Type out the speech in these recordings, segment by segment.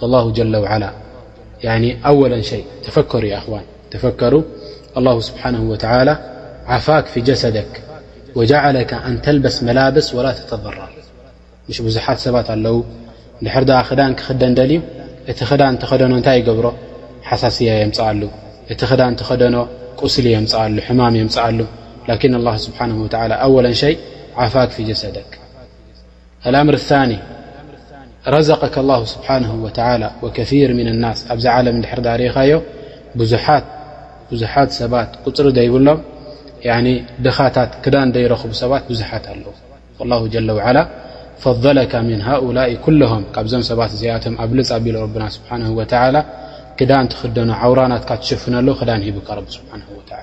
فالله جل وعلى ن أول شيء تفكر خو فك الله سبحانه وتعلى عفاك في جسدك وجعلك أن تلبس ملابس ولا تتضر مش بዙحت سባت الو ر د خ كደل ي ت خ ن ይ يብر حሳسي يمل ت خ تخደن قسل يم حم يمل لكن الله سبحنه ولى أول شيء عفاك في جسدك ኣልኣምር ኣሳኒ ረዘቀካ ኣላሁ ስብሓን ወተላ ወከሲር ምን ኣናስ ኣብዚ ዓለም እንድሕር ዳኣ ርኢኻዮ ብዙሓት ሰባት ቁፅሪ ዘይብሎም ድኻታት ክዳን ዘይረኽቡ ሰባት ብዙሓት ኣለዉ ላሁ ጀለ ውዓላ ፈደለካ ምን ሃኡላ ኩለሆም ካብዞም ሰባት እዚኣቶም ኣብልፅ ኣቢሉ ረብና ስብሓን ወተላ ክዳን ትኽደኖ ዓውራናትካ ትሽፍነሉ ክዳን ሂቡካ ረቢ ስብሓን ወተላ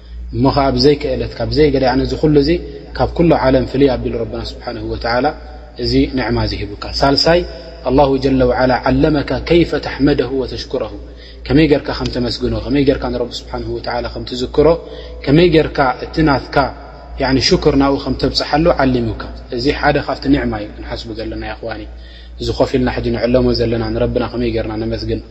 እሞ ኸዓ ብዘይክእለትካ ብዘይገደዓ ነዚ ኩሉ እዚ ካብ ኩሉ ዓለም ፍልይ ኣቢሉ ረብና ስብሓን ወተዓላ እዚ ንዕማ እዚ ሂቡካ ሳልሳይ ኣላሁ ጀለ ወዓላ ዓለመካ ከይፈ ተሕመደሁ ወተሽኩረሁ ከመይ ጌርካ ከም ተመስግኖ ከመይ ጌርካ ንረቢ ስብሓን ወተዓላ ከም ትዝክሮ ከመይ ጌርካ እቲ ናትካ ሽክር ናብኡ ከም ተብፅሓሉ ዓሊሙካ እዚ ሓደ ካብቲ ኒዕማ እዩ ክንሓስቡ ዘለና ይኽዋኒ እዚ ኮፍ ኢልና ሕጂ ንዕለሞ ዘለና ንረብና ከመይ ጌርና ነመስግን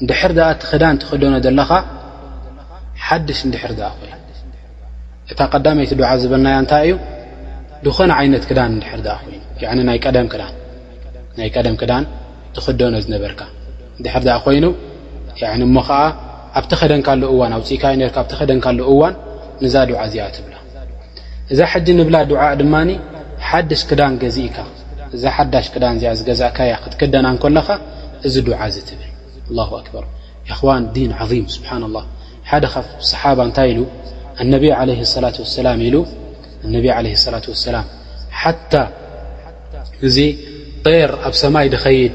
እንድሕር ደኣ እቲ ክዳን ትኽደኖ ዘለኻ ሓድሽ እንድሕር ደኣ ኮይኑ እታ ቀዳመይቲ ዱዓ ዝበልናያ እንታይ እዩ ዝኾነ ዓይነት ክዳን እንድሕር ደኣ ኮይኑ ያዕኒ ናይ ቀደም ክዳን ናይ ቀደም ክዳን ትኽደኖ ዝነበርካ እንድሕር ደኣ ኮይኑ ያዕኒ እሞ ኸዓ ኣብቲ ኸደንካሉ እዋን ኣውፅእካዮ ነርካ ኣብቲ ኸደንካሉ እዋን ንዛ ዱዓ እዚኣ ትብላ እዛ ሕጂ ንብላ ዱዓእ ድማ ሓድሽ ክዳን ገዚእካ እዛ ሓዳሽ ክዳን እዚኣ ዝገዛእካያ ክትክደና እንከለኻ እዚ ዱዓ እዚ ትብል ኣላሁ ኣክበር ኢኽዋን ዲን ዓዚም ስብሓን ላህ ሓደ ካብ ሰሓባ እንታይ ኢሉ ኣነቢ ዓለ ሰላት ወሰላም ኢሉ ኣነቢ ዓለ ሰላት ወሰላም ሓታ እዚ ጠየር ኣብ ሰማይ ድኸይድ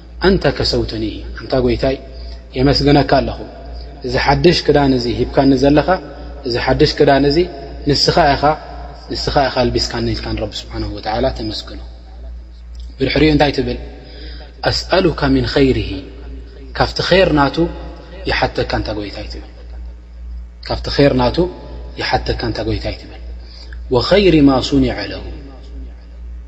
ኣንተ ከሰውትኒ ኣንታ ጎይታይ የመስግነካ ኣለኹ እዚ ሓድሽ ክዳን እዚ ሂብካኒ ዘለኻ እዚ ሓድሽ ክዳን እዚ ንስኻ ኢኻ ንስኻ ኢኻ ኣልቢስካኒ ኢልካ ንረቢ ስብሓን ወተዓላ ተመስግኖ ብድሕሪኡ እንታይ ትብል ኣስኣሉካ ምን ኸይርሂ ካብቲ ኼር ናቱ ይሓተካ እንታ ጎይታይ ትብል ካብቲ ር ናቱ ይሓተካ እንታ ጎይታይ ትብል ወኸይሪ ማ ሱኒዐ ለሁ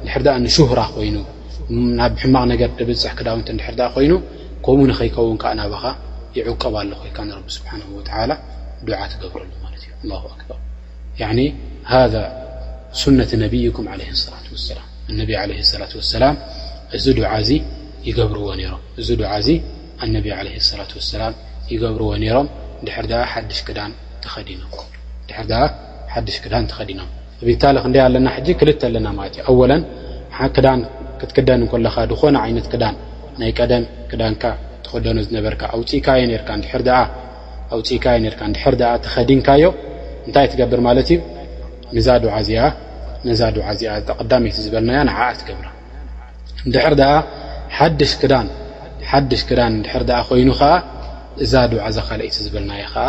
እንድሕር ደኣ ንሹህራ ኮይኑ ናብ ሕማቕ ነገር ደብጽሕ ክዳውንቲ እንድሕር ደኣ ኮይኑ ከምኡ ንኸይከውን ከኣ ናባኻ ይዕቀብ ኣለኹ ኢልካ ንረቢ ስብሓነሁ ወተዓላ ዱዓ ትገብረሉ ማለት እዩ ኣላሁ ኣክበር ያዕኒ ሃዛ ሱነት ነቢይኩም ዓለይሂ ሰላቱ ወሰላም ኣነቢ ዓለይሂ ሰላቱ ወሰላም እዚ ዱዓ እዚ ይገብርዎ ነይሮም እዚ ዱዓ እዚ ኣነቢ ዓለይሂ ሰላቱ ወሰላም ይገብርዎ ነይሮም እንድሕር ደኣ ሓድሽ ክዳን ተኸዲኖም እንድሕር ደኣ ሓድሽ ክዳን ተኸዲኖም ቪታሊ ክንደይ ኣለና ሕጂ ክልተ ኣለና ማለት እዩ ኣወለን ክዳን ክትክደን እንኮለኻ ድኾነ ዓይነት ክዳን ናይ ቀደም ክዳንካ ትኸደኖ ዝነበርካ ኣውፅእካዮ ነርካ እንድሕር ደኣ ኣውፅእካዮ ነርካ እንድሕር ደኣ ተኸዲንካዮ እንታይ ትገብር ማለት እዩ ንዛ ዱዓ እዚኣ ነዛ ዱዓ እዚኣ ተቐዳመይቲ ዝበልናያ ንዓኣ ትገብራ እንድሕር ደኣ ሓድሽ ክዳን ሓድሽ ክዳን እንድሕር ደኣ ኮይኑ ኸዓ እዛ ዱዓ እዛ ካልኣይቲ ዝበልናያ ኸዓ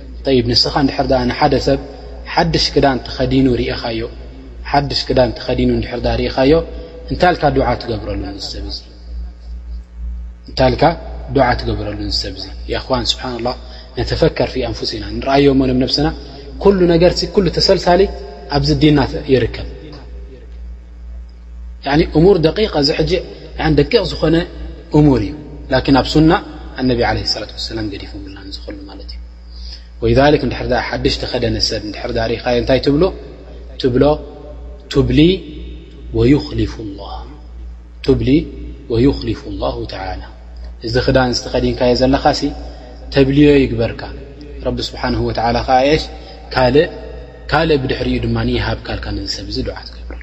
ጠይብ ንስኻ እንድሕር ደኣ ንሓደ ሰብ ሓድሽ ክዳን ተኸዲኑ ርኢኻዮ ሓድሽ ክዳን ተኸዲኑ እንድሕር ደኣ ርኢኻዮ እንታይ ኢልካ ዱዓ ትገብረሉ ንሰብ እዚ እንታይ ኢልካ ዱዓ ትገብረሉ ንሰብ እዚ የእኽዋን ስብሓን ላህ ነተፈከር ፊ ኣንፉሲና ንርኣዮ እሞ ንም ነብስና ኩሉ ነገርሲ ኩሉ ተሰልሳሊ ኣብዚ ዲና ይርከብ እሙር ደቂ እዚ ሕጂ ደቂቕ ዝኾነ እሙር እዩ ላኪን ኣብ ሱና ኣነቢ ዓለ ሰላት ወሰላም ገዲፎምልና ንዝኸሉ ማለት እዩ ወይክ እንድሕር ኣ ሓድሽ ተኸደነ ሰብ እንድሕር ርኢኻዮ እንታይ ትብሉ ትብሎ ትብሊ ወይኽሊፉ ላሁ ተላ እዚ ክዳን ዝተኸዲንካዮ ዘለኻ ሲ ተብልዮ ይግበርካ ረቢ ስብሓን ወላ ከ ካልእ ካልእ ብድሕሪኡ ድማ ይሃብካ ኣልካ ነዚ ሰብ እዚ ዱዓ ትገብረሉ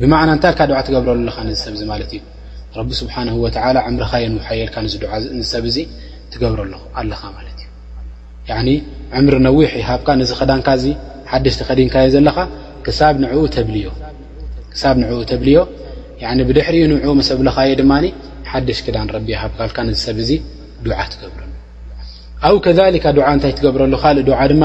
ብማዕና እንታይ ኢልካ ዱዓ ትገብረሉ ኣለኻ ነዚ ሰብ እዚ ማለት እዩ ረቢ ስብሓን ወተዓላ ዕምርኻ የንውሓየልካ ንዚ ዱዓ እዚ ንሰብ እዚ ትገብረሉ ኣለኻ ማለት እዩ ያዕኒ ዕምሪ ነዊሕ ይሃብካ ነዚ ኸዳንካ እዚ ሓደሽ ተኸዲንካዮ ዘለኻ ክሳብ ንዕኡ ተብልዮ ክሳብ ንዕኡ ተብልዮ ያዕኒ ብድሕሪኡ ንዕኡ መሰ ብለኻዮ ድማ ሓደሽ ክዳን ረቢ ይሃብካ ኣልካ ነዚ ሰብ እዚ ዱዓ ትገብረሉ ኣው ከሊካ ዱዓ እንታይ ትገብረሉ ካልእ ዱዓ ድማ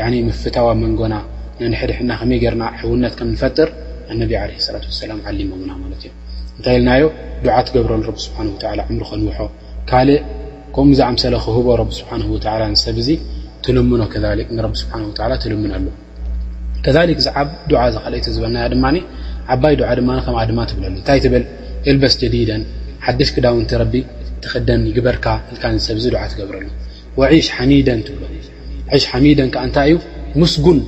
ያኒ ምፍታው ኣብ መንጎና ነንሕድሕድና ከመይ ጌርና ሕውነት ከም ንፈጥር ኣነቢ ዓለይሂ ሰላቱ ወሰላም ዓሊሞምና ማለት እዮም እንታይ ኢልናዮ ዱዓ ትገብረሉ ረቢ ስብሓነሁ ወተዓላ ዕምሩ ከንውሖ ካልእ ከምኡ ዝኣምሰለ ክህቦ ረቢ ስብሓነሁ ወተዓላ ንሰብ እዚ ትልምኖ ከዛሊክ ንረቢ ስብሓነሁ ወተዓላ ትልምነሉ ከዛሊክ እዚ ዓብ ዱዓ እዚ ካልኣይቲ ዝበልናያ ድማ ዓባይ ዱዓ ድማ ከምኣ ድማ ትብለሉ እንታይ ትብል ኢልበስ ጀዲደን ሓድሽ ክዳውንቲ ረቢ ትኽደን ይግበርካ ኢልካ ንሰብ እዚ ዱዓ ትገብረሉ ወዒሽ ሓሚደን ትብሎ። ዒሽ ሓሚደን ከኣ እንታይ እዩ? ምስጉን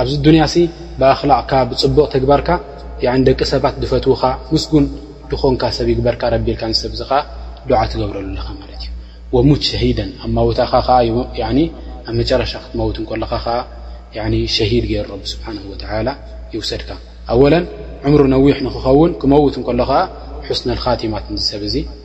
ኣብዚ ኣዱንያሲ ብኣኽላቕካ ብጽቡቕ ተግባርካ ያዕኒ ደቂ ሰባት ዝፈትዉኻ ምስጉን ዝኾንካ ሰብ ይግበርካ ረቢ ኢልካ ንሰብ እዚ ከኣ ዱዓ ትገብረሉ ኣለኻ ማለት እዩ። ወሙት ሸሂደን ኣብ ማውታኻ ከኣ ያዕኒ ኣብ መጨረሻ ክትመውት እንከለኻ ከኣ ያዕኒ ሸሂድ ገይሩ ረቢ ስብሓነሁ ወተዓላ ይውሰድካ። ኣወለን ዕምሩ ነዊሕ ንኽኸውን ክመውት እንከሎ ከኣ ሑስነል ኻቲማ ትምዚ ሰብ እዚ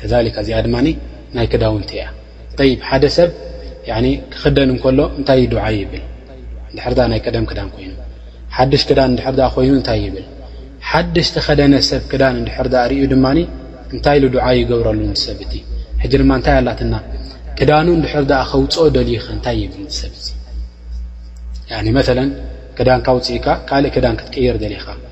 ከዛሊካ እዚኣ ድማ ናይ ክዳውንቲ እያ ጠይብ ሓደ ሰብ ክኽደን እንከሎ እንታይ እዩ ድዓ ይብል ድሕር ናይ ቀደም ክዳን ኮይኑ ሓድሽ ክዳን ድሕር ኮይኑ እንታይ ይብል ሓድሽ ተኸደነ ሰብ ክዳን እንድሕር ርእዩ ድማ እንታይ ኢሉ ድዓ ይገብረሉ ሰብ እቲ ሕጂ ድማ እንታይ ኣላትና ክዳኑ እንድሕር ኣ ከውፅኦ ደልዩኸ እንታይ ይብል ሰብ መለ ክዳንካ ውፅእካ ካልእ ክዳን ክትቅይር ደሊኻ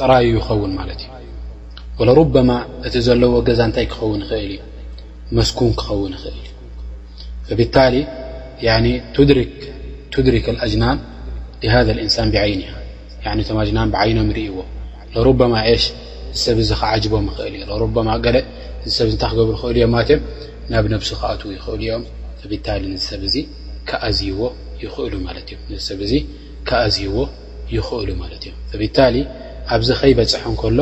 ጥራዩ ይኸውን ማለት እዩ ወለሩበማ እቲ ዘለዎ ገዛ እንታይ ክኸውን ይኽእል እዩ መስኩን ክኸውን ይኽእል እዩ ፈብታሊ ቱድሪክ ኣጅናን ሃذ እንሳን ብዓይኒ ቶም ኣጅናን ብዓይኖም ይርእዎ ለሩበማ ሽ ዝሰብ እዚ ክዓጅቦም ይኽእል እዩ ለሩበማ ገለ ዝሰብ እንታይ ክገብሩ ይኽእሉ እዮም ማለትእዮም ናብ ነብሱ ክኣትዉ ይኽእሉ እዮም ፈብታሊ ንሰብ እዚ ክኣዝይዎ ይኽእሉ ማለት እዮም ንሰብ እዚ ክኣዝይዎ ይኽእሉ ማለት እዮም ፈቢታሊ ኣብዚ ከይበፅሐ ከሎ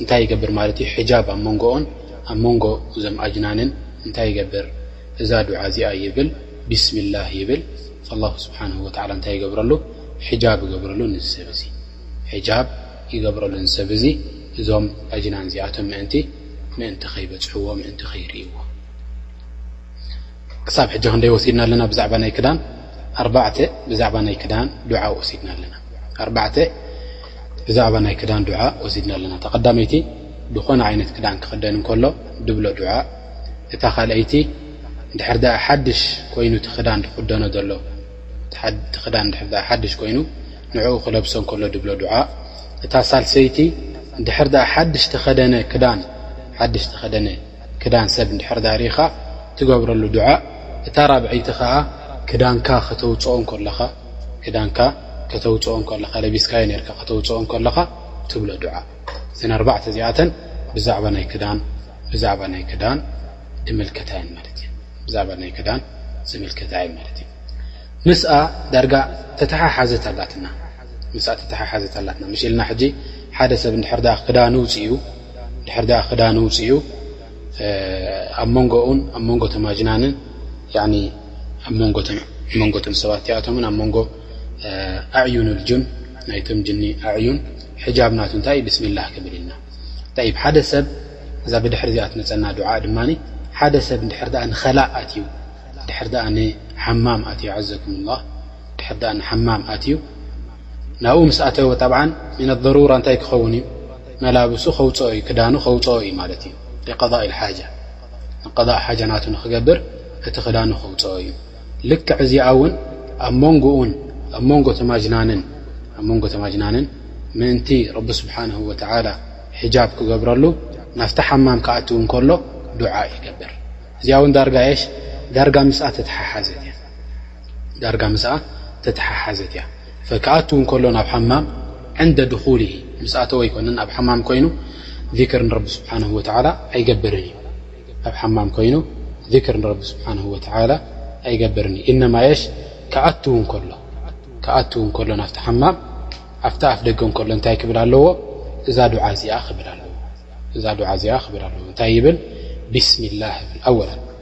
እንታይ ይገብር ማለት እዩ ሕጃብ ኣብ መንጎኦን ኣብ መንጎ እዞም ኣጅናንን እንታይ ይገብር እዛ ድዓ እዚኣ ይብል ብስሚላ ይብል ላ ስብሓን ወላ እንታይ ይገብረሉ ሕጃብ ይገብረሉ ንዝሰብ እዙ ሕጃብ ይገብረሉ ንሰብ እዙ እዞም ኣጅናን እዚኣቶም ምእንቲ ምእንቲ ከይበፅሕዎ ምእንቲ ከይርእዎ ክሳብ ሕጂ ክንደይ ወሲድና ኣለና ብዛዕባ ናይ ክዳን ኣርባዕተ ብዛዕባ ናይ ክዳን ዱዓ ወሲድና ኣለና ኣርባዕተ ብዛዕባ ናይ ክዳን ዱዓ ወሲድና ኣለና እታ ቀዳመይቲ ዝኾነ ዓይነት ክዳን ክኽደን እንከሎ ድብሎ ዱዓ እታ ካልኣይቲ ድሕር ዳኣ ሓድሽ ኮይኑ እቲ ክዳን ዝኽደኖ ዘሎ እቲ ክዳን ድሕር ዳኣ ሓድሽ ኮይኑ ንዕኡ ክለብሶ እንከሎ ድብሎ ዱዓ እታ ሳልሰይቲ ድሕር ዳኣ ሓድሽ ተኸደነ ክዳን ሓድሽ ተኸደነ ክዳን ሰብ እንድሕር ዳሪኻ ትገብረሉ ዱዓእ እታ ራብዐይቲ ኸኣ ክዳንካ ከተውጽኦ እንከለኻ ክዳንካ ከተውጽኦ እንከለኻ ለቢስካዮ ኔርካ ከተውጽኦ እንከለኻ ትብሎ ዱዓ እዘን ኣርባዕተ እዚኣተን ብዛዕባ ናይ ክዳን ብዛዕባ ናይ ክዳን ድምልከታ እየን ማለት እየን ብዛዕባ ናይ ክዳን ዝምልከታ እየን ማለት እዩ ምስኣ ዳርጋ ተተሓሓዘት ኣላትና ምስኣ ተተሓሓዘት ኣላትና ምሽ ኢልና ሕጂ ሓደ ሰብ እንድሕር ክዳን ውጽኡ ድሕር ድኣ ክዳኑ ውፅኡ ኣብ መንጎኡን ኣብ መንጎ ቶም ኣጅናንን ኣብ መንጎ ቶም ሰባት እቲኣቶምን ኣብ መንጎ ኣዕዩን ልጁን ናይቶም ጅኒ ኣዕዩን ሕጃብ ናቱ እንታይ እዩ ብስሚላ ክብል ኢልና ይ ሓደ ሰብ እዛ ብድሕር እዚኣ ትመፀና ድዓ ድማ ሓደ ሰብ ድር ኣ ንኸላእ ኣትዩ ድር ኣ ንሓማም ኣትዩ ዓዘኩም ላ ድር ኣ ንሓማም ኣትዩ ናብኡ ምስ ኣተወ ጠብዓ ምነ ضሩራ እንታይ ክኸውን እዩ መላብሱ ከውፅኦ እዩ ክዳኑ ከውፅኦ እዩ ማለት እዩ ሊቀض ሓጃ ንቀض ሓጃ ናቱ ንክገብር እቲ ክዳኑ ከውፅኦ እዩ ልክዕ እዚኣ እውን ኣብ መንጎኡን ኣብ መንጎ ተማጅናንን ኣብ መንጎ ተማጅናንን ምእንቲ ረቢ ስብሓን ወተላ ሕጃብ ክገብረሉ ናፍቲ ሓማም ክኣትው እንከሎ ዱዓ ይገብር እዚኣ እውን ዳርጋ የሽ ዳርጋ ምስኣ ተተሓሓዘት እያ ዳርጋ ምስኣ እተተሓሓዘት እያ። ፈክኣቱ እንከሎ ናብ ሓማም ዕንደ ድኹሊሂ ምስ ኣተወ ኣይኮነን ኣብ ሓማም ኮይኑ ዚክር ንረቢ ስብሓነሁ ወተዓላ ኣይገብርን እዩ ኣብ ሓማም ኮይኑ ዚክር ንረቢ ስብሓነሁ ወተዓላ ኣይገብርን እዩ ኢነማ የሽ ክኣትው እንከሎ ክኣትው እንከሎ ናብቲ ሓማም ኣብቲ ኣፍ ደገ እንከሎ እንታይ ክብል ኣለዎ እዛ ዱዓ እዚኣ ክብል ኣለዎ እዛ ዱዓ እዚኣ ክብል ኣለዎ እንታይ ይብል ቢስሚላህ ይብል ኣወላ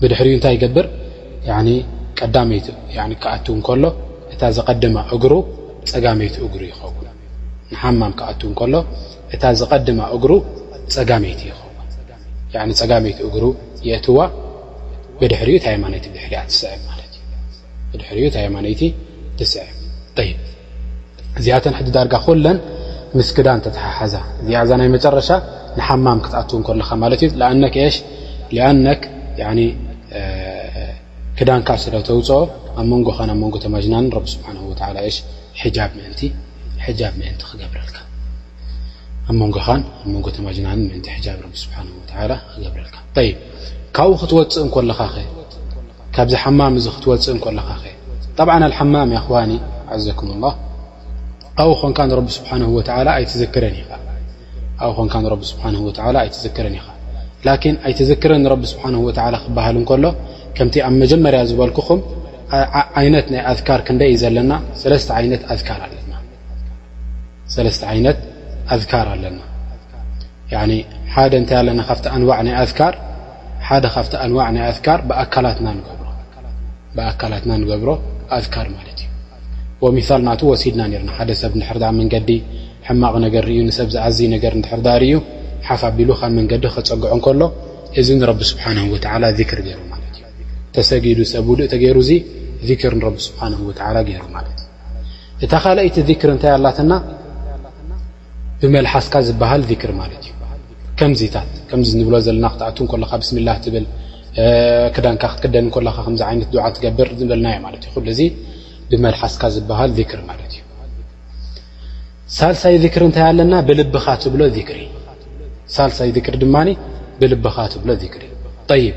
ብድሕሪኡ እንታይ ይገብር ቀዳመይቲ ክኣት ከሎ እታ ዝቀድማ እግሩ ፀጋመይቲ እግሩ ይኸውን ንሓማም ክኣት ከሎ እታ ዝቀድማ እግሩ ፀጋመይቲ ይኸውን ፀጋመይቲ እግሩ የእትዋ ብድሕሪኡ ታይማነይቲ ብድሕሪኣ ትስዕብ ማለት እዩ ብድሕሪኡ እታ የማነይቲ ትስዕብ እዚኣተን ሕጂ ዳርጋ ኩለን ምስ ክዳን ተተሓሓዛ እዚኣ እዛ ናይ መጨረሻ ንሓማም ክትኣትው ከለኻ ማለት እዩ ኣነክ ሽ ኣነክ ክዳንካ ስለ ተውፅኦ ኣብ መንጎኻን ኣብ መንጎ ተማጅናን ረቢ ስብሓን ወላ ሽ ጃብ ምእንቲ ምእንቲ ክገብረልካ ኣብ መንጎኻን ኣብ መንጎ ተማጅናን ምእንቲ ጃብ ቢ ስብሓ ወላ ክገብረልካ ካብኡ ክትወፅእ እንከለኻ ኸ ካብዚ ሓማም እዚ ክትወጽእ እንኮለኻኸ ጠብዓን ኣልሓማም ያኽዋኒ ዓዘኩም ላህ ኣብኡ ኾንካ ንረቢ ስብሓን ወተዓላ ኣይትዝክርን ኢኻ ኣብኡ ኾንካ ንረቢ ስብሓን ወተዓላ ኣይትዝክርን ኢኻ ላኪን ኣይትዝክርን ንረቢ ስብሓን ወተዓላ ክበሃል እንከሎ ከምቲ ኣብ መጀመርያ ዝበልኩኹም ዓይነት ናይ ኣዝካር ክንደይ እዩ ዘለና ሰለስተ ዓይነት ኣዝካር ኣለና ሰለስተ ዓይነት ኣዝካር ኣለና ሓደ እንታይ ኣለና ካብቲ ኣንዋዕ ናይ ኣዝካር ሓደ ካብቲ ኣንዋዕ ናይ ኣዝካር ብኣካላትና ንገብሮ ብኣካላትና ንገብሮ ኣዝካር ማለት እዩ ወሚሳል ናቱ ወሲድና ነርና ሓደ ሰብ እንድሕር ዳኣ መንገዲ ሕማቕ ነገር ርእዩ ንሰብ ዝኣዝይ ነገር እንድሕር ዳኣ ርእዩ ሓፍ ኣቢሉ ካብ መንገዲ ከጸግዖ እንከሎ እዚ ንረቢ ስብሓነሁ ወተዓላ ዚክር ገይሩ ማለት እዩ ተሰጊዱ ሰብ ውዱእ ተገይሩ እዚ ዚክር ንረቢ ስብሓነሁ ወተዓላ ገይሩ ማለት እዩ እታ ካልኣይቲ ዚክር እንታይ ኣላትና ብመልሓስካ ዝብሃል ዚክር ማለት እዩ ከምዚታት ከምዚ ንብሎ ዘለና ክትኣቱ ከለኻ ብስምላህ ትብል ክዳንካ ክትክደን ከለኻ ከምዚ ዓይነት ዱዓ ትገብር ዝበልናዮ ማለት እዩ ኩሉ እዚ ብመልሓስካ ዝብሃል ዚክር ማለት እዩ ሳልሳይ ዚክሪ እንታይ ኣለና ብልብኻ ትብሎ ዚክሪ ሳልሳይ ዚክሪ ድማ ብልብኻ ትብሎ ዚክሪ ጠይብ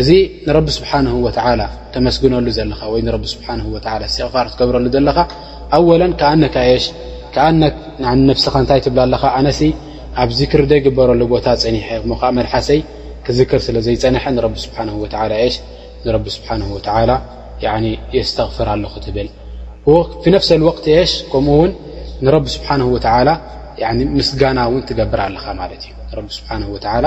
እዚ ንረቢ ስብሓንሁ ወተዓላ ተመስግነሉ ዘለኻ ወይ ንረቢ ስብሓንሁ ወተዓላ እስትቕፋር ትገብረሉ ዘለኻ ኣወለን ከኣነካ የሽ ከኣነክ ነፍስኻ እንታይ ትብላ ኣለኻ ኣነሲ ኣብ ዚክሪ ዘይግበረሉ ቦታ ጸኒሐ እሞ ከዓ መልሓሰይ ክዝክር ስለ ዘይጸንሐ ንረቢ ስብሓንሁ ወተዓላ የሽ ንረቢ ስብሓንሁ ወተዓላ የስተቕፍር ኣለኹ ትብል ፊ ነፍሰ ልወቅት የሽ ከምኡ ውን ንረቢ ስብሓንሁ ወተዓላ ምስጋና እውን ትገብር ኣለኻ ማለት እዩ ንረቢ ስብሓንሁ ወተዓላ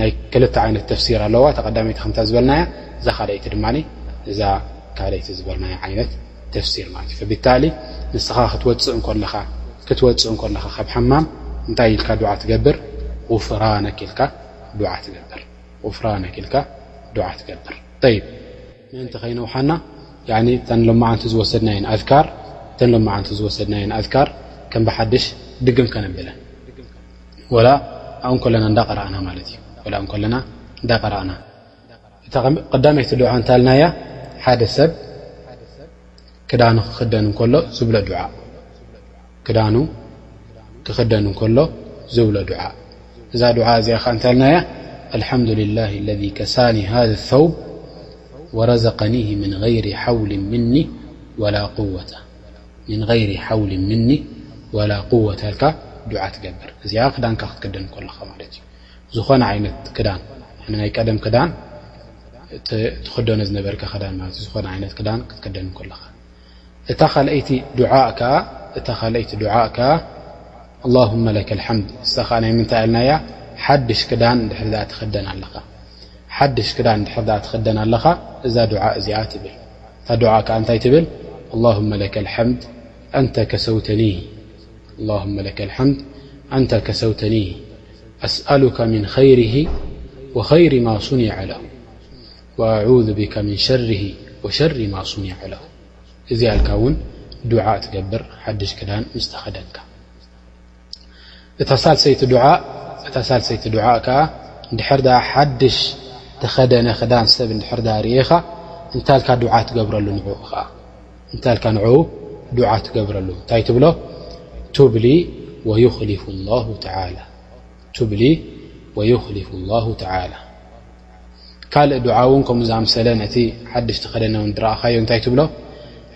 ናይ ክልተ ዓይነት ተፍሲር ኣለዋ እታ ቀዳመይቲ ከምታ ዝበልናያ እዛ ካልኣይቲ ድማ እዛ ካልኣይቲ ዝበልናያ ዓይነት ተፍሲር ማለት እዩ ፈብታሊ ንስኻ ክትወፅእ እንኮለኻ ክትወፅእ እንኮለኻ ካብ ሓማም እንታይ ኢልካ ዱዓ ትገብር ጉፍራነክ ኢልካ ዱዓ ትገብር ጉፍራነክ ኢልካ ዱዓ ትገብር ይብ ምእንቲ ከይነውሓና ተን ሎመዓንቲ ዝወሰድናየን ኣዝካር ተን ሎመዓንቲ ዝወሰድናየን ኣዝካር ከም ብሓድሽ ድግም ከነብለን ወላ ኣብኡ ከለና እንዳቀራእና ማለት እዩ ወላ ኣብኡ ከለና እንዳቀራእና እታ ቀዳመይቲ ዱዓ እንታይ ኢልናያ ሓደ ሰብ ክዳኑ ክኽደን እንከሎ ዝብሎ ዱዓ ክዳኑ ክኽደን እንከሎ ዝብሎ ዱዓ እዛ ዱዓ እዚኣ ከ እንታይ ኢልናያ ኣልሓምዱልላህ ኣለዚ ከሳኒ ሃዘ ሰውብ ወረዘቀኒህ ምን ገይሪ ሓውሊ ምኒ ወላ ቁወተ ምን غይሪ ሓውሊ ምኒ ወላ ቁወት ኣልካ ዱዓ ትገብር እዚኣ ክዳንካ ክትክደን ከለኻ ማለት እዩ ዝኾነ ዓይነት ክዳን ናይ ቀደም ክዳን ትክደኖ ዝነበርካ ክዳን ማለት ዩ ዝኾነ ዓይነት ክዳን ክትክደን ከለኻ እታ ካልኣይቲ ዱዓ ከኣ እታ ካልኣይቲ ዱዓ ከኣ ኣላሁመ ለከ ልሓምድ ንሳ ከኣ ናይ ምንታይ ኣልናያ ሓድሽ ክዳን ድሕሪ ኣ ትክደን ኣለኻ ሓድሽ ክዳን እንድሕር ደኣ ትኽደን ኣለኻ እዛ ዱዓ እዚኣ ትብል እታ ዱዓ ከኣ እንታይ ትብል ኣላሁመ ለከል ሓምድ ኣንተ ከሰውተኒህ ኣላሁመ ለከል ሓምድ ኣንተ ከሰውተኒህ ኣስኣሉከ ምን ኸይሪሂ ወኸይሪ ማ ሱኒዐ ለሁ ወኣዑዙ ብከ ምን ሸሪሂ ወሸሪ ማ ሱኒዐ ለሁ እዚኣ ኢልካ እውን ዱዓ ትገብር ሓድሽ ክዳን ምስ ተኸደንካ እታ ሳልሰይቲ ዱዓእ ከኣ እንድሕር ደኣ ሓድሽ ተኸደነ ክዳን ሰብ እንድሕር ደኣ ርኢኻ እንታይ ኢልካ ዱዓ ትገብረሉ ንዕኡ ከኣ እንታይ ኢልካ ንዕኡ ዱዓ ትገብረሉ እንታይ ትብሎ ቱብሊ ወዩኽሊፉ ላሁ ተዓላ ቱብሊ ወዩኽሊፉ ላሁ ተዓላ ካልእ ዱዓ እውን ከምኡ ዝኣምሰለ ነቲ ሓድሽ ተኸደነ ውን ድረኣኻዮ እንታይ ትብሎ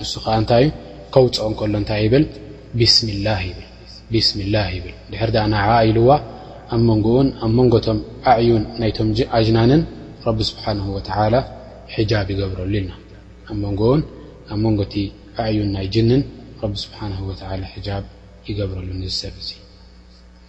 ንሱ ከኣ እንታይ እዩ ከውፅኦ እንከሎ እንታይ ይብል ቢስሚላህ ይብል ቢስሚላህ ይብል ድሕር ድኣ ንዓኣ ኢልዋ ኣብ መንጎኡን ኣብ መንጎቶም ኣዕዩን ናይቶም ኣጅናንን ረቢ ስብሓንሁ ወተዓላ ሕጃብ ይገብረሉ ኢልና ኣብ መንጎኡን ኣብ መንጎ እቲ ኣዕዩን ናይ ጅንን ረቢ ስብሓንሁ ወተዓላ ሕጃብ ይገብረሉ ንዝሰብ እዙ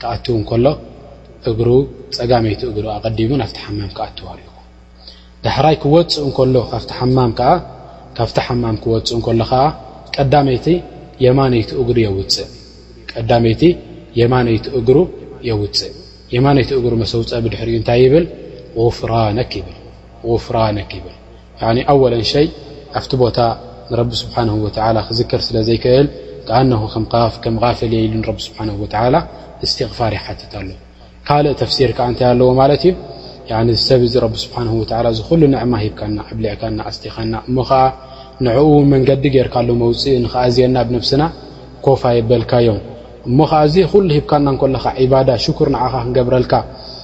ክኣትው እንከሎ እግሩ ጸጋመይቲ እግሩ ኣቐዲሙ ናብቲ ሓማም ክኣትው ኣለዎ። ዳሕራይ ክወጽእ እንከሎ ካብቲ ሓማም ከኣ ካብቲ ሓማም ክወጽእ እንከሎ ከኣ ቀዳመይቲ የማነይቲ እግሩ የውጽእ ቀዳመይቲ የማነይቲ እግሩ የውጽእ የማነይቲ እግሩ መሰውጸ ብድሕሪኡ እንታይ ይብል غፍራነክ ይብል غፍራነክ ይብል ኣወለን ሸይ ኣብቲ ቦታ ንረቢ ስብሓን ወተላ ክዝከር ስለ ዘይክእል ከኣነሁ ከም ፍ ከም ፋል የኢሉ ንረቢ ስብሓን ወተላ እስትቕፋር ይሓትት ኣሎ ካልእ ተፍሲር ከዓ እንታይ ኣለዎ ማለት እዩ ሰብ እዚ ረቢ ስብሓን ወላ እዚ ኩሉ ንዕማ ሂብካና ኣብሊዕካና ኣስቲኻና እሞ ከዓ ንዕኡ መንገዲ ጌርካ ኣሎ መውፅኢ ንክኣዝየና ብ ነብስና ኮፋ የበልካዮም እሞ ከዓዚ ኩሉ ሂብካና ከለካ ባዳ ሽኩር ንዓኻ ክንገብረልካ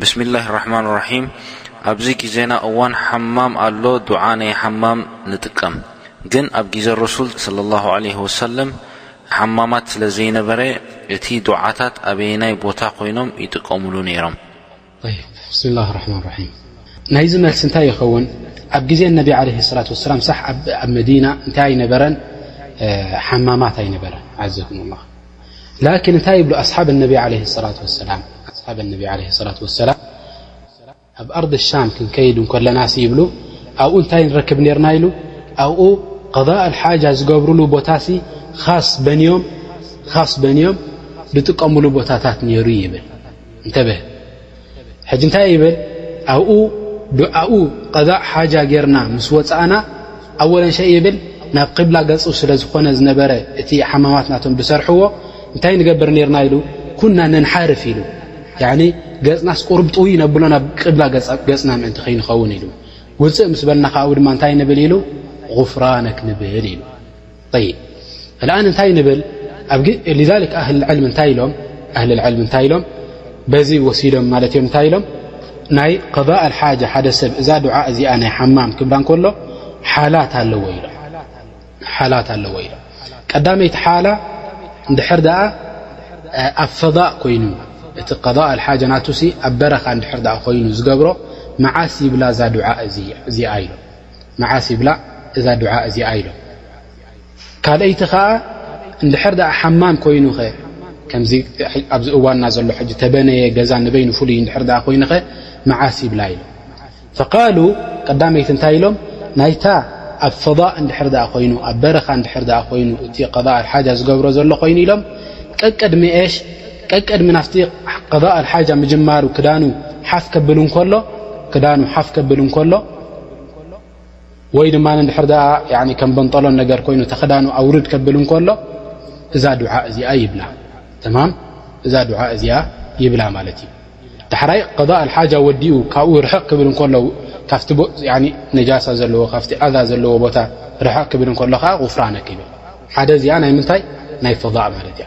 ብስሚላህ ራሕማን ራሒም ኣብዚ ግዜና እዋን ሓማም ኣሎ ዱዓ ናይ ሓማም ንጥቀም ግን ኣብ ግዜ ረሱል ሰለላሁ ዐለይሂ ወሰለም ሓማማት ስለ ዘይነበረ እቲ ዱዓታት ኣበየናይ ቦታ ኮይኖም ይጥቀሙሉ ነይሮም ብስሚላህ ራሕማን ራሒም ናይዚ መልሲ እንታይ ይኸውን ኣብ ግዜ ነቢ ለ ሰላት ወሰላም ሳሕ ኣብ መዲና እንታይ ኣይነበረን ሓማማት ኣይነበረን ዓዘኩም ላ ላኪን እንታይ ይብሉ ኣስሓብ ነቢ ለ ላት ሰላም ኣሓብ ነቢ ለ ላት ወሰላም ኣብ ኣርድ ሻም ክንከይዱ ከለና ሲ ይብሉ ኣብኡ እንታይ ንረክብ ነርና ኢሉ ኣብኡ ቐض ሓጃ ዝገብርሉ ቦታ ሲ ኻስ በንዮም ዝጥቀምሉ ቦታታት ነይሩ ይብል እንተበ ሕጂ እንታይ ይብል ኣብኡ ዱዓኡ ቐዳእ ሓጃ ጌርና ምስ ወፃእና ኣወለን ሸይ ይብል ናብ ቂብላ ገፁ ስለ ዝኾነ ዝነበረ እቲ ሓማማት ናቶም ዝሰርሕዎ እንታይ ንገብር ነርና ኢሉ ኩና ነንሓርፍ ኢሉ ገፅናስ ቁርብ ጥውይ ነብሎ ናብ ቂብላ ገፅና ምእንቲ ከይንኸውን ኢሉ ውፅእ ምስ በልና ከዓኡ ድማ እንታይ ንብል ኢሉ غፍራነክ ንብል ኢሉ ን እንታይ ንብል እንታይ ኢሎም በዚ ወሲዶም ማለ እዮም እንታይ ኢሎም ናይ ض ሓ ሓደ ሰብ እዛ ድዓ እዚኣ ናይ ሓማም ክብላ ከሎ ሓላት ኣለዎ ኢሎም ቀዳመይቲ ሓላ ንድሕር ኣ ኣብ ፈضእ ኮይኑ እቲ ض ሓ ና ኣብ በረኻ ድ ኮይኑ ዝገብሮ መዓስ ይብላ እዛ ድዓ እዚኣ ኢሎም መዓስ ይብላዕ እዛ ዱዓ እዚኣ ኢሎም ካልኣይቲ ከዓ እንድሕር ድኣ ሓማም ኮይኑኸ ከምዚ ኣብዚ እዋንና ዘሎ ሕጂ ተበነየ ገዛ ንበይኑ ፍሉይ እንድሕር ድኣ ኮይኑኸ መዓስ ይብላ ኢሎም ፈቃሉ ቀዳመይቲ እንታይ ኢሎም ናይታ ኣብ ፈضእ እንድሕር ድኣ ኮይኑ ኣብ በረኻ እንድሕር ድኣ ኮይኑ እቲ ቀضእ ኣልሓጃ ዝገብሮ ዘሎ ኮይኑ ኢሎም ቀቀድሚ ኤሽ ቀቅድሚ ናፍቲ ቀضእ ኣልሓጃ ምጅማሩ ክዳኑ ሓፍ ከብል እንከሎ ክዳኑ ሓፍ ከብል እንከሎ ወይ ድማ ድሕር ኣ ከም በንጠሎን ነገር ኮይኑ ተክዳኑ ኣውርድ ከብል እንከሎ እዛ ድዓ እዚኣ ይብላ ተማ እዛ ድዓ እዚኣ ይብላ ማለት እዩ ዳሕራይ ቐضእ ኣልሓጃ ወዲኡ ካብኡ ርሕቕ ክብል እከሎ ካብቲ ነጃሳ ዘለዎ ካብቲ ኣዛ ዘለዎ ቦታ ርሕቕ ክብል እከሎ ከዓ غፍራነክ ይብል ሓደ እዚኣ ናይ ምንታይ ናይ ፈضእ ማለት እያ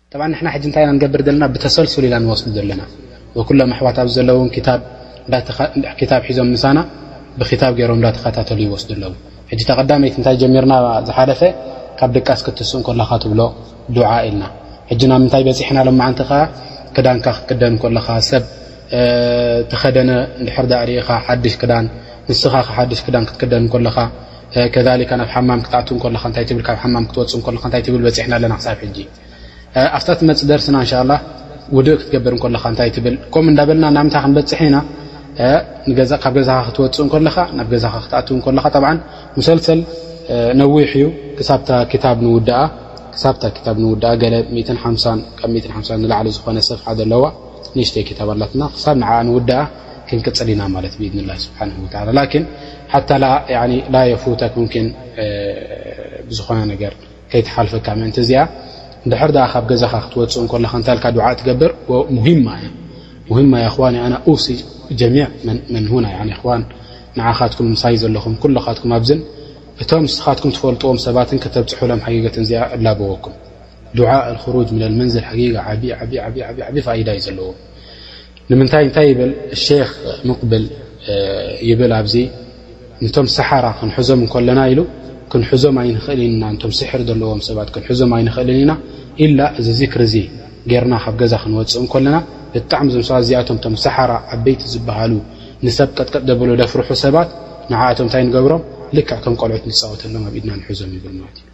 ጠብዓ ንሕና ሕጂ እንታይ ኢና ንገብር ዘለና ብተሰልሱል ኢና ንወስዱ ዘለና ወኩሎም ኣሕዋት ኣብዚ ዘለዉ ውን ክታብ ሒዞም ምሳና ብክታብ ገይሮም እንዳተኸታተሉ ይወስዱ ኣለዉ ሕጂ ታቀዳመይቲ እንታይ ጀሚርና ዝሓለፈ ካብ ድቃስ ክትስእ እንከለኻ ትብሎ ዱዓ ኢልና ሕጂ ናብ ምንታይ በጺሕና ሎማዓንቲ ከኣ ክዳንካ ክትክደን እንከለኻ ሰብ ተኸደነ እንድሕር ዳኣ ርኢኻ ሓድሽ ክዳን ንስኻ ከ ሓድሽ ክዳን ክትክደን እንከለኻ ከዛሊካ ናብ ሓማም ክትኣቱ ከለኻ እንታይ ትብል ካብ ሓማም ክትወፅእ ከለኻ እንታይ ትብል በፂሕና ኣለና ክሳብ ሕጂ ኣብታ ትመፅእ ደርስና እንሻ ላ ውድእ ክትገብር ከለኻ እንታይ ትብል ከምኡ እንዳበልና ናብ ምንታይ ክንበፅሕ ኢና ካብ ገዛኻ ክትወፅእ ከለኻ ናብ ገዛኻ ክትኣት ከለኻ ጠብዓ ሙሰልሰል ነዊሕ እዩ ክሳብታ ክታብ ንውድኣ ክሳብታ ክታብ ንውድኣ ገለ ሓ ካብ ሓ ንላዕሊ ዝኾነ ሰፍሓ ዘለዋ ንእሽተይ ክታብ ኣላትና ክሳብ ንዓኣ ንውድኣ ክንቅፅል ኢና ማለት ብኢድኒላ ስብሓን ወላ ላኪን ሓታ ላ የፉተክ ምኪን ብዝኾነ ነገር ከይተሓልፈካ ምእንቲ እዚኣ ንድሕር ኣ ካብ ገዛኻ ክትወፅእ እኮለካ እንታይ ልካ ድዓ ትገብር ሙሂማ እያ ሙሂማ እያ ክዋን ኣና ኡሲ ጀሚዕ መንሁና ክዋን ንዓኻትኩም ምሳይ ዘለኹም ኩልኻትኩም ኣብዝን እቶም ንስኻትኩም ትፈልጥዎም ሰባትን ከተብፅሑሎም ሓቂገትን እዚኣ እላበወኩም ድዓ ኣልክሩጅ ምለል መንዝል ሓቂጋ ዓብዓብዓብዓብዓብፋይዳ እዩ ዘለዎ ንምንታይ እንታይ ይብል ሸክ ሙቅብል ይብል ኣብዚ ንቶም ሰሓራ ክንሕዞም እንከለና ኢሉ ክንሕዞም ኣይንኽእል ኢና ቶም ስሕር ዘለዎም ሰባት ክንሕዞም ኣይንኽእልን ኢና ኢላ እዚ ዚክሪ እዚ ጌርና ካብ ገዛ ክንወፅእ እንከለና ብጣዕሚ ዞም ሰባት እዚኣቶም ቶም ሰሓራ ዓበይቲ ዝበሃሉ ንሰብ ቀጥቀጥ ደብሎ ደፍርሑ ሰባት ንዓእቶም እንታይ ንገብሮም ልክዕ ከም ቆልዑት ንፃወተሎም ኣብ ኢድና ንሕዞም ይብል ማለት እዩ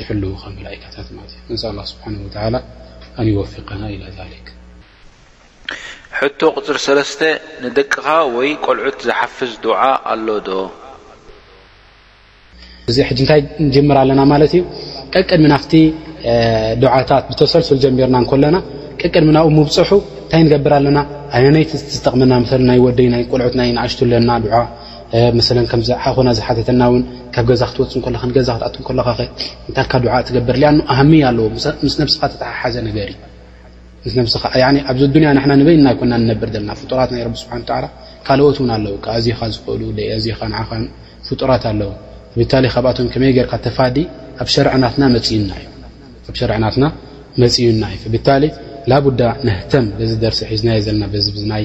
ይሕልዉኻ መላኢካታት ማለት እዩ ነስኣል ላህ ስብሓነሁ ወተዓላ ኣን ይወፊቀና ኢላ ዛሊክ። ሕቶ ቁጽሪ ሰለስተ ንደቅኻ ወይ ቆልዑት ዝሓፍዝ ዱዓ ኣሎ ዶ? እዚ ሕጂ እንታይ ንጅምር ኣለና ማለት እዩ ቀቅድሚ ናፍቲ ዱዓታት ብተሰልሱል ጀሚርና እንከለና ቀቅድሚ ናብኡ ምብፅሑ እንታይ ንገብር ኣለና ኣየነይቲ ዝጠቕመና መ ናይ ወደይ ናይ ቆልዑት ናይ ንኣሽቱ ኣለና ዱዓ መሰለን ከምዚ ሓውና ዝሓተተና ውን ካብ ገዛ ክትወጽእ እንከለኻ ንገዛ ክትኣቱ እንከለኻ ከ እንታይ ኢልካ ዱዓ ትገብር ሊኣኑ ኣሃምያ ኣለዎ ምስ ነብስኻ ተተሓሓዘ ነገር እዩ ምስ ነብስኻ ያኒ ኣብዚ ዱንያ ንሕና ንበይንና ኣይኮና ንነብር ዘለና ፍጡራት ናይ ረቢ ስብሓን ተዓላ ካልኦት ውን ኣለዉ ኣዚኻ ዝኽእሉ ኣዚኻ ንዓኻ ፍጡራት ኣለዉ ብታሊ ካብኣቶም ከመይ ጌርካ ተፋዲ ኣብ ሸርዕ ናትና መጽዩና እዩ ኣብ ሸርዕ ናትና መጽዩና እዩ ብታሊ ላቡዳ ነህተም በዚ ደርሲ ሒዝናዮ ዘለና በዚ ናይ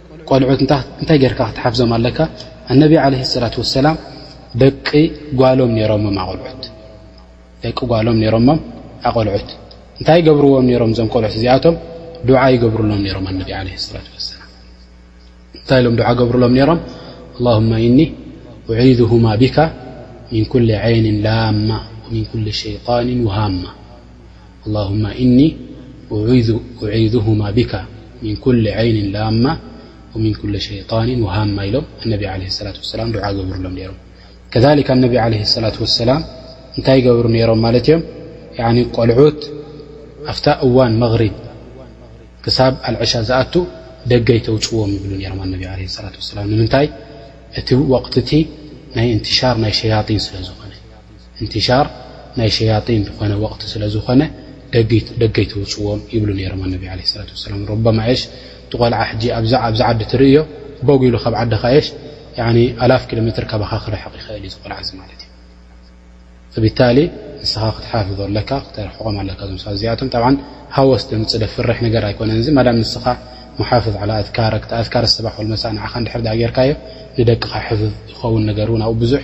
ቆልዑት እንታይ ጌርካ ክትሓፍዞም ኣለካ ኣነቢ ለ ሰላት ወሰላም ደቂ ጓሎም ሮሞም ኣቆልዑት ደቂ ጓሎም ነሮሞም ኣቆልዑት እንታይ ይገብርዎም ነሮም እዞም ቆልዑት እዚኣቶም ዱዓ ይገብርሎም ነሮም ኣነቢ ለ ላት ወሰላም እንታይ ኢሎም ዱዓ ገብርሎም ነሮም ኣላሁማ እኒ ዒዙሁማ ቢካ ምን ኩል ዓይንን ላማ ወምን ኩል ሸይጣንን ውሃማ ኣላሁማ እኒ ኡዒዙሁማ ቢካ ምን ኩል ዓይንን ላማ ወምን ኩል ሸይጣንን ወሃማ ኢሎም ኣነቢ ዓለ ሰላት ወሰላም ድዓ ገብሩሎም ነይሮም ከሊክ ኣነቢ ዓለ ሰላት ወሰላም እንታይ ይገብሩ ነይሮም ማለት እዮም ቆልዑት ኣፍታ እዋን መቕሪብ ክሳብ ኣልዕሻ ዝኣቱ ደገ ይተውፅዎም ይብሉ ነይሮም ኣነቢ ዓለ ሰላት ወሰላም ንምንታይ እቲ ወቕትቲ ናይ እንትሻር ናይ ሸያጢን ስለ ዝኾነ ኢንቲሻር ናይ ሸያጢን ዝኾነ ወቕቲ ስለ ዝኾነ ደግ ኣይትውጽዎም ይብሉ ነይሮም ኣነቢ ዓለይሂ ሰላቱ ወሰላም። ሩበማ እሽ እቲ ቆልዓ ሕጂ ኣብዛ ኣብዚ ዓዲ ትርእዮ ቦግ ኢሉ ካብ ዓድኻ እሽ ያኒ ኣላፍ ኪሎሜትር ካባኻ ክርሕቕ ይኽእል እዩ እዚ ቆልዓ እዚ ማለት እዩ። ፈቢታሊ ንስኻ ክትሓፍዞ ኣለካ ክተርሕቖም ኣለካ እዞም ሰባት እዚኣቶም። ጠብዓን ሃወስ ዘምጽእ ዘፍርሕ ነገር ኣይኮነን እዚ ማዳም ንስኻ ሙሓፍዝ ዓላ ኣዝካረክ እቲ ኣዝካር ኣሰባሕ ወልመሳእ ንዓኻ እንድሕር ድኣ ጌርካዮ ንደቅኻ ሕፍዝ ይኸውን ነገር እውን ኣብኡ ብዙሕ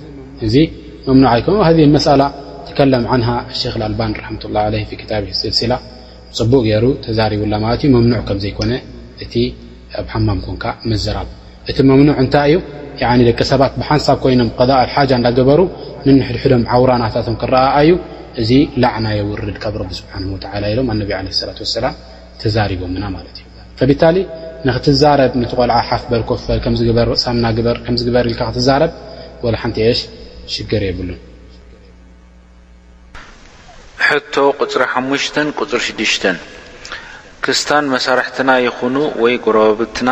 እዚ መምኖ ኣይኮ ሃ መላ ተከለም ን ክ ኣልባን ረ ስላ ፅቡቅ ገይሩ ተዛሪብላ ማት ዩ መምኖዕ ከምዘይኮነ እቲ ኣብ ሓማም ኮንካ ምዝራብ እቲ መምኖ እንታይ እዩ ደቂ ሰባት ብሓንሳብ ኮይኖም ቐ ሓ እዳገበሩ ንንሕድሕዶም ዓውራናታቶም ክረኣኣዩ እዚ ላዕና የውርድ ካብ ቢ ስብሓ ሎም ኣነ ለ ሰላ ሰላም ተዛሪቦምና ማለት እዩ ፈቢታሊ ንክትዛረብ ንቲ ቆልዓ ሓፍ በል ኮፍ በል ከምዚ ግበር ሳምና ግበር ከምዚ ግበር ኢልካ ክትዛረብ ወላ ሓንቲ ኤሽ ሽግር የብሉን። ሕቶ ቁፅሪ ሓሙሽተን ቁፅሪ ሽዱሽተን ክስታን መሳርሕትና ይኹኑ ወይ ጎረባብትና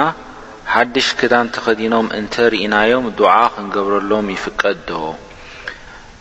ሓዱሽ ክዳን ተኸዲኖም እንተ ሪኢናዮም ዱዓ ክንገብረሎም ይፍቀድ ዶ?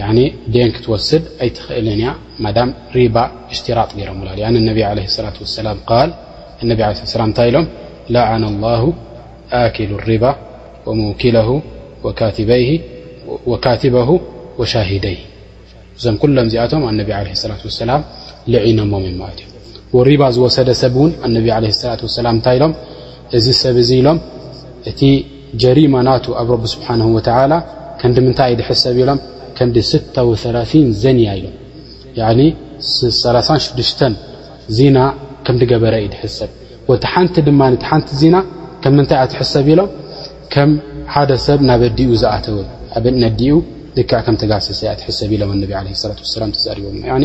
ያኒ ደየን ክትወስድ ኣይትኽእልን እያ ማዳም ሪባ እሽትራጥ ገይሮምላ ሊኣነ ነቢ ዓለይሂ ሰላቱ ወሰላም ቃል እነቢ ዓለይሂ ሰላም እንታይ ኢሎም ለዓነ ላሁ ኣኪሉ ሪባ ወሙውኪለሁ ወካቲበሁ ወሻሂደይ እዞም ኩሎም እዚኣቶም ኣነቢ ዓለይሂ ሰላቱ ወሰላም ልዒኖሞም እዮም ማለት እዮም ወሪባ ዝወሰደ ሰብ እውን ኣነቢ ዓለይሂ ሰላቱ ወሰላም እንታይ ኢሎም እዚ ሰብ እዚ ኢሎም እቲ ጀሪማ ናቱ ኣብ ረቢ ስብሓነሁ ወተዓላ ከንዲ ምንታይ እዩ ድሕሰብ ኢሎም ከንዲ ስታ ወሰላሲን ዘንያ ኢሎም ያዕኒ ሰላሳን ሽዱሽተን ዚና ከም ድገበረ እዩ ድሕሰብ ወቲ ሓንቲ ድማ እቲ ሓንቲ ዚና ከም ምንታይ እያ ትሕሰብ ኢሎም ከም ሓደ ሰብ ናብ ኣዲኡ ዝኣተወ ኣብ ነዲኡ ልክዕ ከም ተጋሰሰ እያ ትሕሰብ ኢሎም ኣነቢ ዓለይሂ ሰላቱ ወሰላም ተዛሪቦም ያዕኒ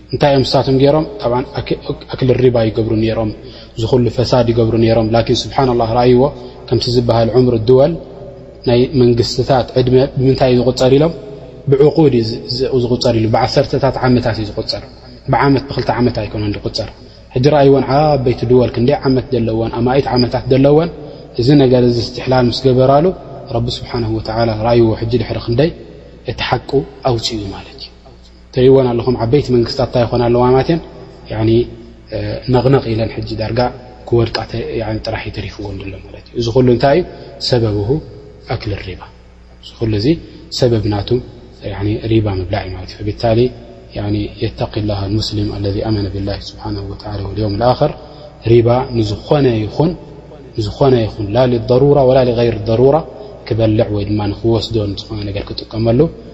እንታይ እዮም ንሳቶም ገይሮም ጣብዓን ኣክል ሪባ ይገብሩ ነይሮም እዚ ኩሉ ፈሳድ ይገብሩ ነይሮም ላኪን ስብሓን ላህ ረኣይዎ ከምቲ ዝበሃል ዑምር ድወል ናይ መንግስትታት ዕድመ ብምንታይ እዩ ዝቁፀር ኢሎም ብዕቁድ እዩ ዝቁፀር ኢሉ ብዓሰርተታት ዓመታት እዩ ዝቁፀር ብዓመት ብክልተ ዓመት ኣይኮነን ዝቁፀር ሕጂ ረኣይዎን ዓበይቲ ድወል ክንደይ ዓመት ዘለወን ኣማኢት ዓመታት ዘለወን እዚ ነገር እዚ እስትሕላል ምስ ገበራሉ ረቢ ስብሓን ወተላ ረኣይዎ ሕጂ ድሕሪ ክንደይ እቲ ሓቁ ኣውፅኡ ማለት እዩ ተይወን ኣለኹም ዓበይቲ መንግስታት ታይ ይኾና ኣለዋ ማለት እየን ያኒ ነቕነቕ ኢለን ሕጂ ዳርጋ ክወድቃ ጥራሕ እዩ ተሪፍዎን ድሎ ማለት እዩ እዚ ኩሉ እንታይ እዩ ሰበብሁ ኣክል ሪባ እዚ ኩሉ እዚ ሰበብ ናቱ ያኒ ሪባ ምብላዕ እዩ ማለት እዩ ፈብታሊ ያኒ የተቂ ላህ ኣልሙስሊም ኣለዚ ኣመነ ብላህ ስብሓን ወተላ ወልዮም ልኣኸር ሪባ ንዝኾነ ይኹን ንዝኾነ ይኹን ላ ልضሩራ ወላ ልغይር ضሩራ ክበልዕ ወይ ድማ ንክወስዶ ንዝኾነ ነገር ክጥቀመሉ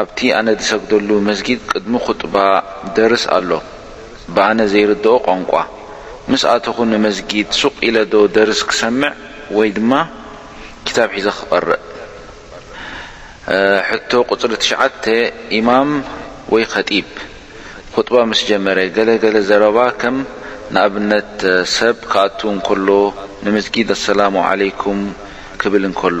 ኣብቲ ኣነ ዝሰግደሉ መስጊድ ቅድሚ ኹጥባ ደርስ ኣሎ ብኣነ ዘይርደኦ ቋንቋ። ምስ ኣተኹ ንመስጊድ ሱቕ ኢለ ዶ ደርስ ክሰምዕ ወይ ድማ ክታብ ሒዘ ክቐርእ? ሕቶ ቁጽሪ ትሽዓተ ኢማም ወይ ኸጢብ ኹጥባ ምስ ጀመረ ገለ ገለ ዘረባ ከም ንኣብነት ሰብ ክኣቱ እንከሎ ንመስጊድ ኣሰላሙ ዓለይኩም ክብል እንከሎ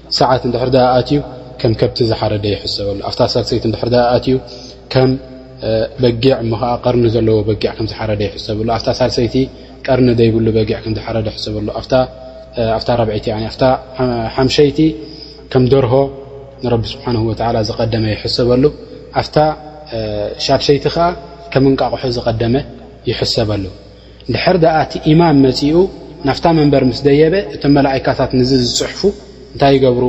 ሰዓት እንድሕር ደኣ ኣትዩ ከም ከብቲ ዝሓረደ ይሕሰበሉ። ኣብታ ሳልሰይቲ እንድሕር ደኣ ኣትዩ ከም በጊዕ እሞ ከኣ ቀርኒ ዘለዎ በጊዕ ከም ዝሓረደ ይሕሰበሉ። ኣብታ ሳልሰይቲ ቀርኒ ዘይብሉ በጊዕ ከም ዝሓረደ ይሕሰበሉ። ኣብታ ራብዐይቲ ያኒ ኣብታ ሓምሸይቲ ከም ደርሆ ንረቢ ስብሓነሁ ወተዓላ ዝቐደመ ይሕሰበሉ። ኣብታ ሻድሸይቲ ከኣ ከም እንቃቑሖ ዝቐደመ ይሕሰበሉ። እንድሕር ደኣ እቲ ኢማም መጺኡ ናብታ መንበር ምስ ደየበ እቶም መላኢካታት ንዚ ዝጽሕፉ እንታይ ይገብሩ?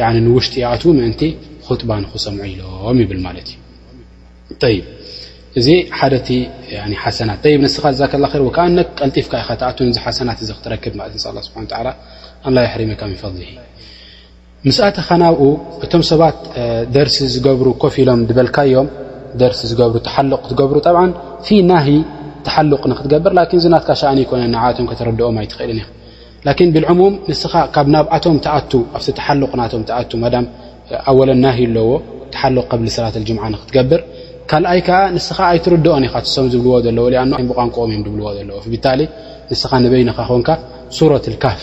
ያኒ ንውሽጢ ይኣትዉ ምእንቲ ኹጥባ ንኽሰምዑ ኢሎም ይብል ማለት እዩ። ጠይብ እዚ ሓደ እቲ ያኒ ሓሰናት ጠይብ ንስኻ ጀዛከላ ኸይር ወከኣነክ ቀልጢፍካ ኢኻ ትኣቱ ነዚ ሓሰናት እዚ ክትረክብ ማለት ነስኣላህ ስብሓነ ወተዓላ ኣን ላ የሕሪመካ ሚን ፈድሊሂ ምስ ኣተኻ ናብኡ እቶም ሰባት ደርሲ ዝገብሩ ኮፍ ኢሎም ዝበልካዮም ደርሲ ዝገብሩ ተሓሉቕ ክትገብሩ ጠብዓ ፊ ናሂ ተሓሉቕ ንክትገብር ላን እዚ ናትካ ሻእኒ ኣይኮነን ንዓቶም ከተረድኦም ኣይትኽእልን ኢኻ ላን ብልዕሙም ንስኻ ካብ ናብኣቶም ትኣቱ ኣብቲ ተሓሉቕ ናቶም ትኣቱ ማዳም ኣወለን ናሂ ኣለዎ ተሓሉቕ ቀብሊ ሰላት ልጅምዓ ንክትገብር ካልኣይ ከዓ ንስኻ ኣይትርድኦን ኢኻ ትሰም ዝብልዎ ዘለዎ ሊኣኖ ብቋንቆኦም እዮም ዝብልዎ ዘለዎ ብታሊ ንስኻ ንበይንኻ ኮንካ ሱረት ልካፍ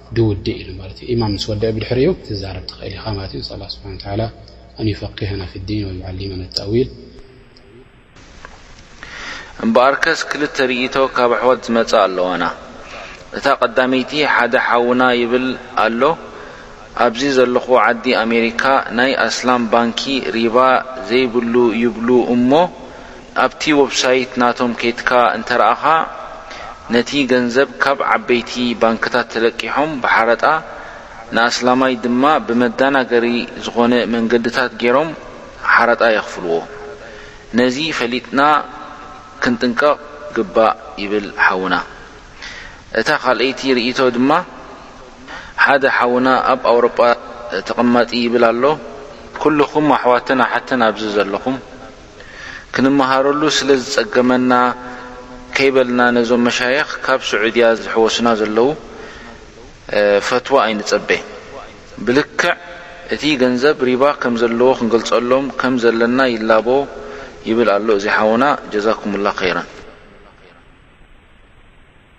ድውድእ ኢሉ ማለት እዩ ኢማም ምስ ወደእ ብድሕሪኡ ክትዛረብ ትኽእል ኢኻ ማለት እዩ ንስኣል ኣላህ ስብሓን ወተዓላ ኣን ዩፈቂሀና ፊ ዲን ወዩዓሊመና ተእዊል እምበኣርከስ ክልተ ሪኢቶ ካብ ኣሕዋት ዝመጻ ኣለዋና እታ ቀዳመይቲ ሓደ ሓውና ይብል ኣሎ ኣብዚ ዘለኹዎ ዓዲ ኣሜሪካ ናይ ኣስላም ባንኪ ሪባ ዘይብሉ ይብሉ እሞ ኣብቲ ወብሳይት ናቶም ከይድካ እንተረኣኻ ነቲ ገንዘብ ካብ ዓበይቲ ባንክታት ተለቂሖም ብሓረጣ ንኣስላማይ ድማ ብመዳናገሪ ዝኾነ መንገድታት ጌሮም ሓረጣ የኽፍልዎ። ነዚ ፈሊጥና ክንጥንቀቕ ግባእ ይብል ሓውና። እታ ካልኣይቲ ርእይቶ ድማ ሓደ ሓውና ኣብ ኣውሮጳ ተቐማጢ ይብል ኣሎ። ኩሉኹም ኣሕዋትን ኣሓትን ኣብዚ ዘለኹም ክንመሃረሉ ስለ ዝጸገመና ከይበልና ነዞም መሻይኽ ካብ ስዑድያ ዝሕወሱና ዘለዉ ፈትዋ ኣይንጸበ። ብልክዕ እቲ ገንዘብ ሪባ ከም ዘለዎ ክንገልጸሎም ከም ዘለና ይላቦ ይብል ኣሎ እዚ ሓውና ጀዛኩሙላህ ከይረን።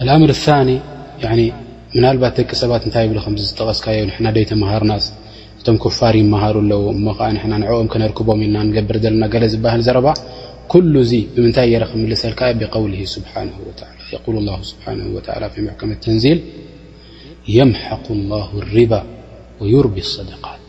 ኣልኣምር ኣሳኒ ምናልባት ደቂ ሰባት እንታይ ይብሉ ከምዚ ዝጠቐስካዮ ንሕና ደይተምሃርናስ እቶም ኩፋር ይመሃሩ ኣለዉ እሞ ኸዓ ንሕና ንዕኦም ከነርክቦም ኢልና ንገብር ዘለና ገለ ዝበሃል ዘረባ ኩሉ እዚ ብምንታይ ገይረ ክምልሰልካ እየ ብቀውሊሂ ስብሓን ወተዓላ የቁሉ ላሁ ስብሓን ወተላ ፊ ሙሕከም ተንዚል የምሓቁ ላሁ ሪባ ወዩርቢ ሰደቃት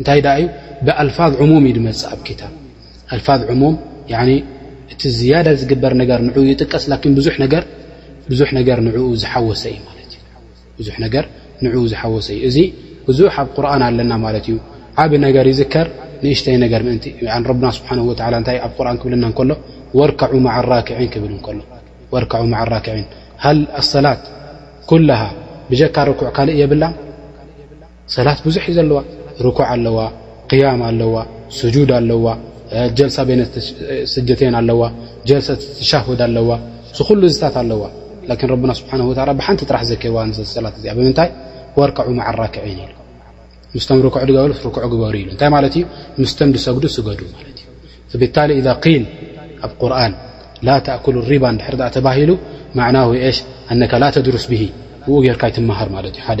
እንታይ ደኣ እዩ ብኣልፋዝ ዕሙም እዩ ድመፅእ ኣብ ክታብ ኣልፋዝ ዕሙም እቲ ዝያዳ ዝግበር ነገር ንኡ ይጥቀስ ላኪን ብዙሕ ነገር ብዙሕ ነገር ንኡ ዝሓወሰ እዩ ማለት እዩ ብዙሕ ነገር ንኡ ዝሓወሰ እዩ እዚ ብዙሕ ኣብ ቁርን ኣለና ማለት እዩ ዓብ ነገር ይዝከር ንእሽተይ ነገር ምእንቲ ረብና ስብሓን ወላ እንታይ ኣብ ቁርን ክብልና ከሎ ወርከዑ ማዓ ራክዒን ክብል ከሎ ወርከዑ ማዓ ራክዒን ሃ ኣሰላት ኩልሃ ብጀካ ርኩዕ ካልእ የብላ ሰላት ብዙሕ እዩ ዘለዋ ርኩዕ ኣለዋ ቅያም ኣለዋ ስጁድ ኣለዋ ጀልሳ ቤነ ስጀተይን ኣለዋ ጀልሰ ትሻሁድ ኣለዋ እዚ ኩሉ እዚታት ኣለዋ ላኪን ረብና ስብሓን ወላ ብሓንቲ ጥራሕ ዘኪርዋ ንሰላት እዚኣ ብምንታይ ወርከዑ መዓ ራክዒን ኢሉ ምስቶም ርኩዕ ድገበሉ ርኩዕ ግበሩ ኢሉ እንታይ ማለት እዩ ምስተም ዝሰግዱ ስገዱ ማለት እዩ ብታሊ ኢዛ ቂል ኣብ ቁርን ላ ተእኩሉ ሪባ ንድሕር ዳኣ ተባሂሉ ማዕናሁ ኤሽ ኣነካ ላ ተድሩስ ብሂ ብኡ ጌርካ ኣይትመሃር ማለት እዩ ሓደ